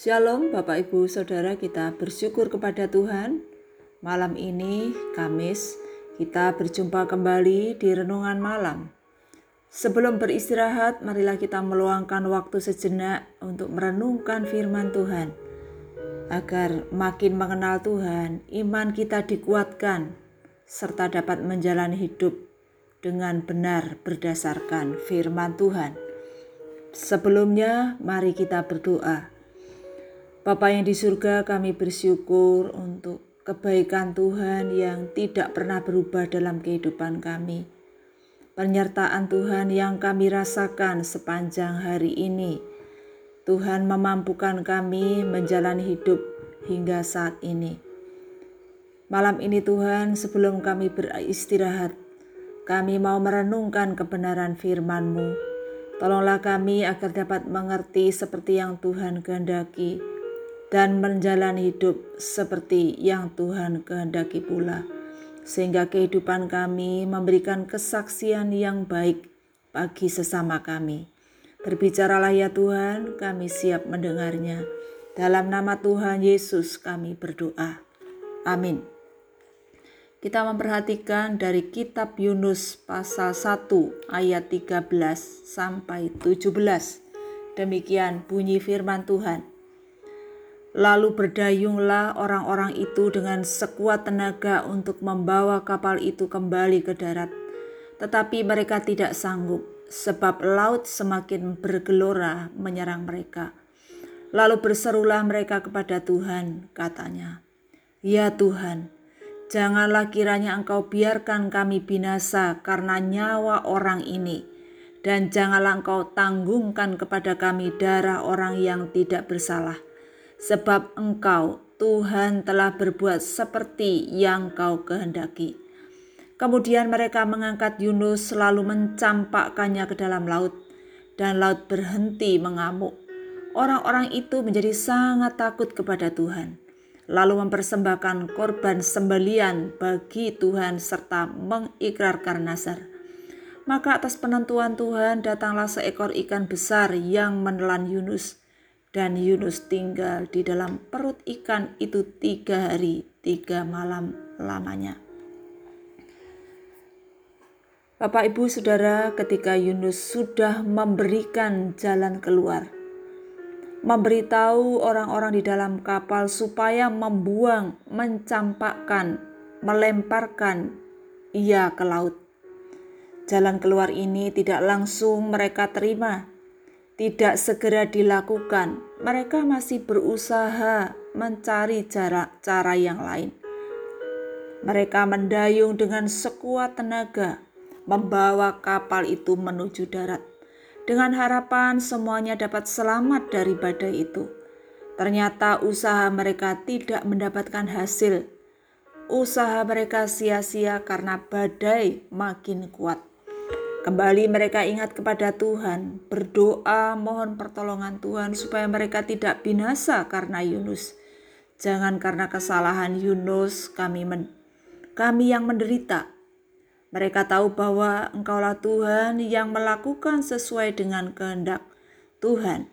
Shalom Bapak Ibu Saudara kita bersyukur kepada Tuhan Malam ini Kamis kita berjumpa kembali di renungan malam Sebelum beristirahat marilah kita meluangkan waktu sejenak untuk merenungkan firman Tuhan Agar makin mengenal Tuhan iman kita dikuatkan serta dapat menjalani hidup dengan benar berdasarkan firman Tuhan. Sebelumnya, mari kita berdoa. Bapa yang di surga kami bersyukur untuk kebaikan Tuhan yang tidak pernah berubah dalam kehidupan kami. Penyertaan Tuhan yang kami rasakan sepanjang hari ini. Tuhan memampukan kami menjalani hidup hingga saat ini. Malam ini Tuhan sebelum kami beristirahat, kami mau merenungkan kebenaran firman-Mu. Tolonglah kami agar dapat mengerti seperti yang Tuhan kehendaki dan menjalani hidup seperti yang Tuhan kehendaki pula, sehingga kehidupan kami memberikan kesaksian yang baik bagi sesama kami. Berbicaralah ya Tuhan, kami siap mendengarnya. Dalam nama Tuhan Yesus kami berdoa. Amin. Kita memperhatikan dari kitab Yunus pasal 1 ayat 13 sampai 17. Demikian bunyi firman Tuhan. Lalu berdayunglah orang-orang itu dengan sekuat tenaga untuk membawa kapal itu kembali ke darat. Tetapi mereka tidak sanggup, sebab laut semakin bergelora menyerang mereka. Lalu berserulah mereka kepada Tuhan, katanya, "Ya Tuhan, janganlah kiranya Engkau biarkan kami binasa karena nyawa orang ini, dan janganlah Engkau tanggungkan kepada kami darah orang yang tidak bersalah." Sebab engkau Tuhan telah berbuat seperti yang kau kehendaki. Kemudian mereka mengangkat Yunus selalu mencampakkannya ke dalam laut dan laut berhenti mengamuk. Orang-orang itu menjadi sangat takut kepada Tuhan, lalu mempersembahkan korban sembelian bagi Tuhan serta mengikrarkan nazar. Maka atas penentuan Tuhan datanglah seekor ikan besar yang menelan Yunus dan Yunus tinggal di dalam perut ikan itu tiga hari, tiga malam lamanya. Bapak, ibu, saudara, ketika Yunus sudah memberikan jalan keluar, memberitahu orang-orang di dalam kapal supaya membuang, mencampakkan, melemparkan ia ke laut. Jalan keluar ini tidak langsung mereka terima, tidak segera dilakukan, mereka masih berusaha mencari cara, cara yang lain. Mereka mendayung dengan sekuat tenaga, membawa kapal itu menuju darat, dengan harapan semuanya dapat selamat dari badai itu. Ternyata usaha mereka tidak mendapatkan hasil. Usaha mereka sia-sia karena badai makin kuat. Kembali mereka ingat kepada Tuhan, berdoa mohon pertolongan Tuhan supaya mereka tidak binasa karena Yunus. Jangan karena kesalahan Yunus kami men kami yang menderita. Mereka tahu bahwa Engkaulah Tuhan yang melakukan sesuai dengan kehendak Tuhan.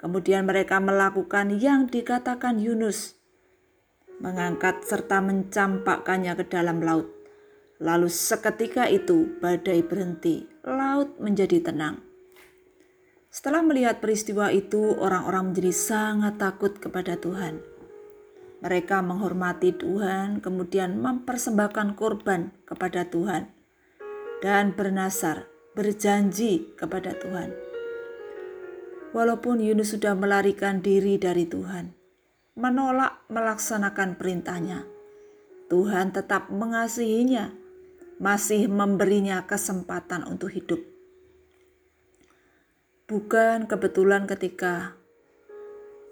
Kemudian mereka melakukan yang dikatakan Yunus, mengangkat serta mencampakkannya ke dalam laut. Lalu seketika itu badai berhenti, laut menjadi tenang. Setelah melihat peristiwa itu, orang-orang menjadi sangat takut kepada Tuhan. Mereka menghormati Tuhan, kemudian mempersembahkan korban kepada Tuhan, dan bernasar, berjanji kepada Tuhan. Walaupun Yunus sudah melarikan diri dari Tuhan, menolak melaksanakan perintahnya, Tuhan tetap mengasihinya masih memberinya kesempatan untuk hidup. Bukan kebetulan ketika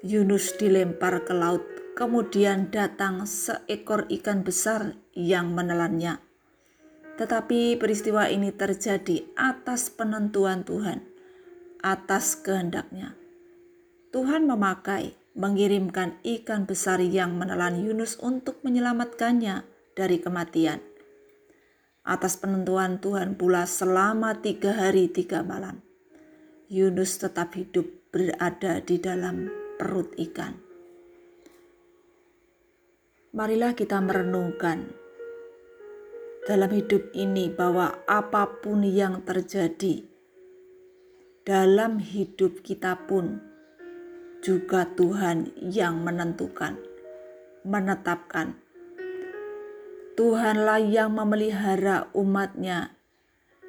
Yunus dilempar ke laut, kemudian datang seekor ikan besar yang menelannya. Tetapi peristiwa ini terjadi atas penentuan Tuhan, atas kehendaknya. Tuhan memakai mengirimkan ikan besar yang menelan Yunus untuk menyelamatkannya dari kematian atas penentuan Tuhan pula selama tiga hari tiga malam. Yunus tetap hidup berada di dalam perut ikan. Marilah kita merenungkan dalam hidup ini bahwa apa pun yang terjadi dalam hidup kita pun juga Tuhan yang menentukan, menetapkan. Tuhanlah yang memelihara umatnya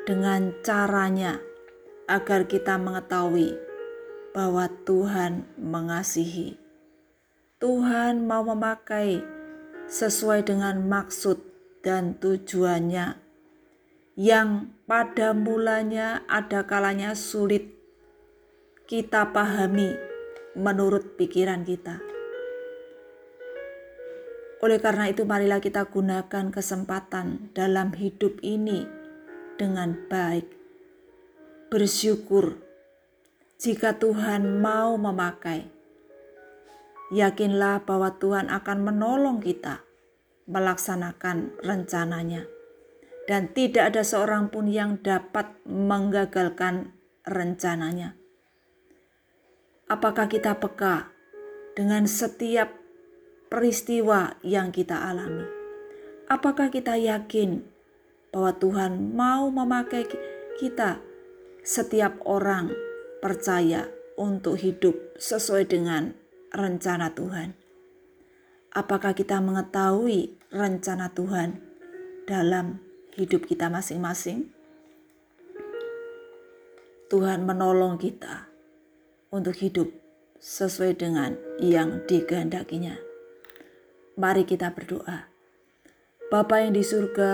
dengan caranya agar kita mengetahui bahwa Tuhan mengasihi. Tuhan mau memakai sesuai dengan maksud dan tujuannya yang pada mulanya ada kalanya sulit kita pahami menurut pikiran kita. Oleh karena itu, marilah kita gunakan kesempatan dalam hidup ini dengan baik, bersyukur jika Tuhan mau memakai. Yakinlah bahwa Tuhan akan menolong kita melaksanakan rencananya, dan tidak ada seorang pun yang dapat menggagalkan rencananya. Apakah kita peka dengan setiap peristiwa yang kita alami? Apakah kita yakin bahwa Tuhan mau memakai kita, setiap orang percaya untuk hidup sesuai dengan rencana Tuhan? Apakah kita mengetahui rencana Tuhan dalam hidup kita masing-masing? Tuhan menolong kita untuk hidup sesuai dengan yang dikehendakinya. Mari kita berdoa. Bapa yang di surga,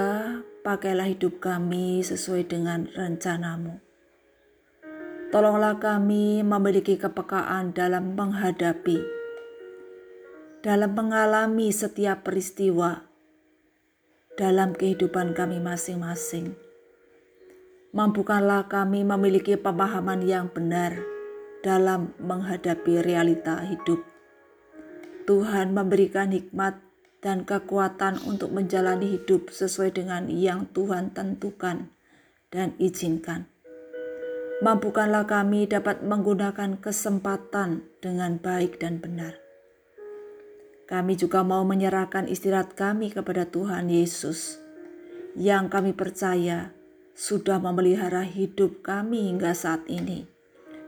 pakailah hidup kami sesuai dengan rencanamu. Tolonglah kami memiliki kepekaan dalam menghadapi, dalam mengalami setiap peristiwa dalam kehidupan kami masing-masing. Mampukanlah kami memiliki pemahaman yang benar dalam menghadapi realita hidup. Tuhan memberikan hikmat dan kekuatan untuk menjalani hidup sesuai dengan yang Tuhan tentukan dan izinkan. Mampukanlah kami dapat menggunakan kesempatan dengan baik dan benar. Kami juga mau menyerahkan istirahat kami kepada Tuhan Yesus, yang kami percaya sudah memelihara hidup kami hingga saat ini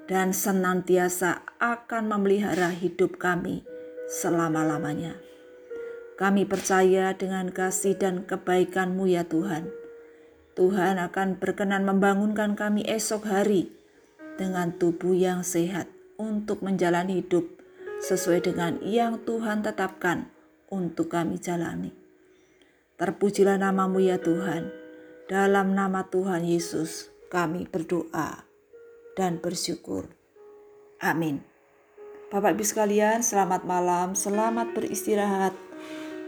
dan senantiasa akan memelihara hidup kami selama-lamanya. Kami percaya dengan kasih dan kebaikan-Mu ya Tuhan. Tuhan akan berkenan membangunkan kami esok hari dengan tubuh yang sehat untuk menjalani hidup sesuai dengan yang Tuhan tetapkan untuk kami jalani. Terpujilah namamu ya Tuhan. Dalam nama Tuhan Yesus kami berdoa dan bersyukur. Amin. Bapak Ibu sekalian, selamat malam, selamat beristirahat.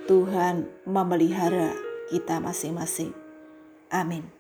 Tuhan memelihara kita masing-masing. Amin.